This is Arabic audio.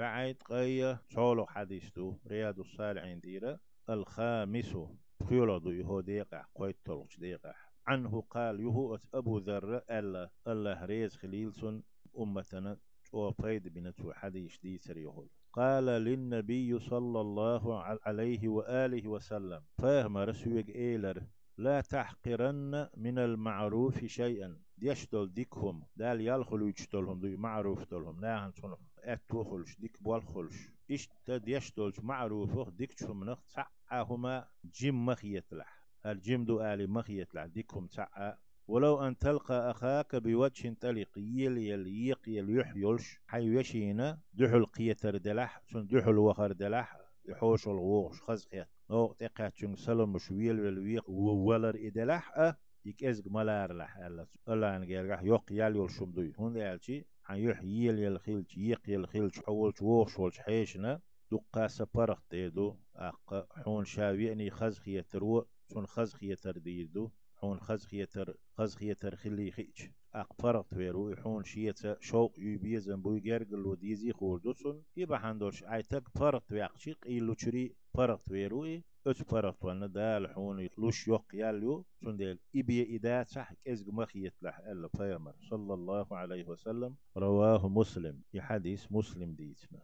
بعيد قية صولو حديث دو رياض الصالحين ديرة. الخامس خيولو دو يهو ديقع قويت طلوش ديقع عنه قال يهو أبو ذر ألا الله ريز خليلسون أمتنا وفيد بنتو حديث دي سريهول قال للنبي صلى الله عليه وآله وسلم فهم رسوك إيلر لا تحقرن من المعروف شيئا. ديشتول ديكهم دال يالخلو يجتولهم دي معروف تولهم ناهن صنف اتو خلش ديك بوال خلش إشت ديشتولش معروفه ديك شمنخ تعاهما جيم مخيتلح الجيم دو آلي مخيتلح ديكهم تعا ولو أن تلقى أخاك بوجه طليق يل يل يق يل يح يلش حي يشينا دحل قيتر دلح سن دحل وخر دلح يحوش الغوش خزقيت نو تقاتشن سلم شويل والويق وولر إدلح أه إزق ملار لح ألا ألا نجيل يق يال يل شمدوي هون يالشي عن يح يل يل خيلش يق يل خيلش حولش ووش ولش حيشنا دقا سبرخ تيدو أق حون شاويني خزخية رو سن خزخية ديدو حون خزخيتر خزخيتر خلي خيج أقفرق تويرو يحون شيتا شوق يبيزن بوي جرجل وديزي خوردوسون يبا حندوش عيتك فرق تويقشيق إيلو تشري فرق تويرو إي أش فرق تونا دال حون لوش يوق ياليو سنديل إبي إدا صح إزق مخيت لح ألا فيمر. صلى الله عليه وسلم. رواه مسلم. يحديث مسلم ديتنا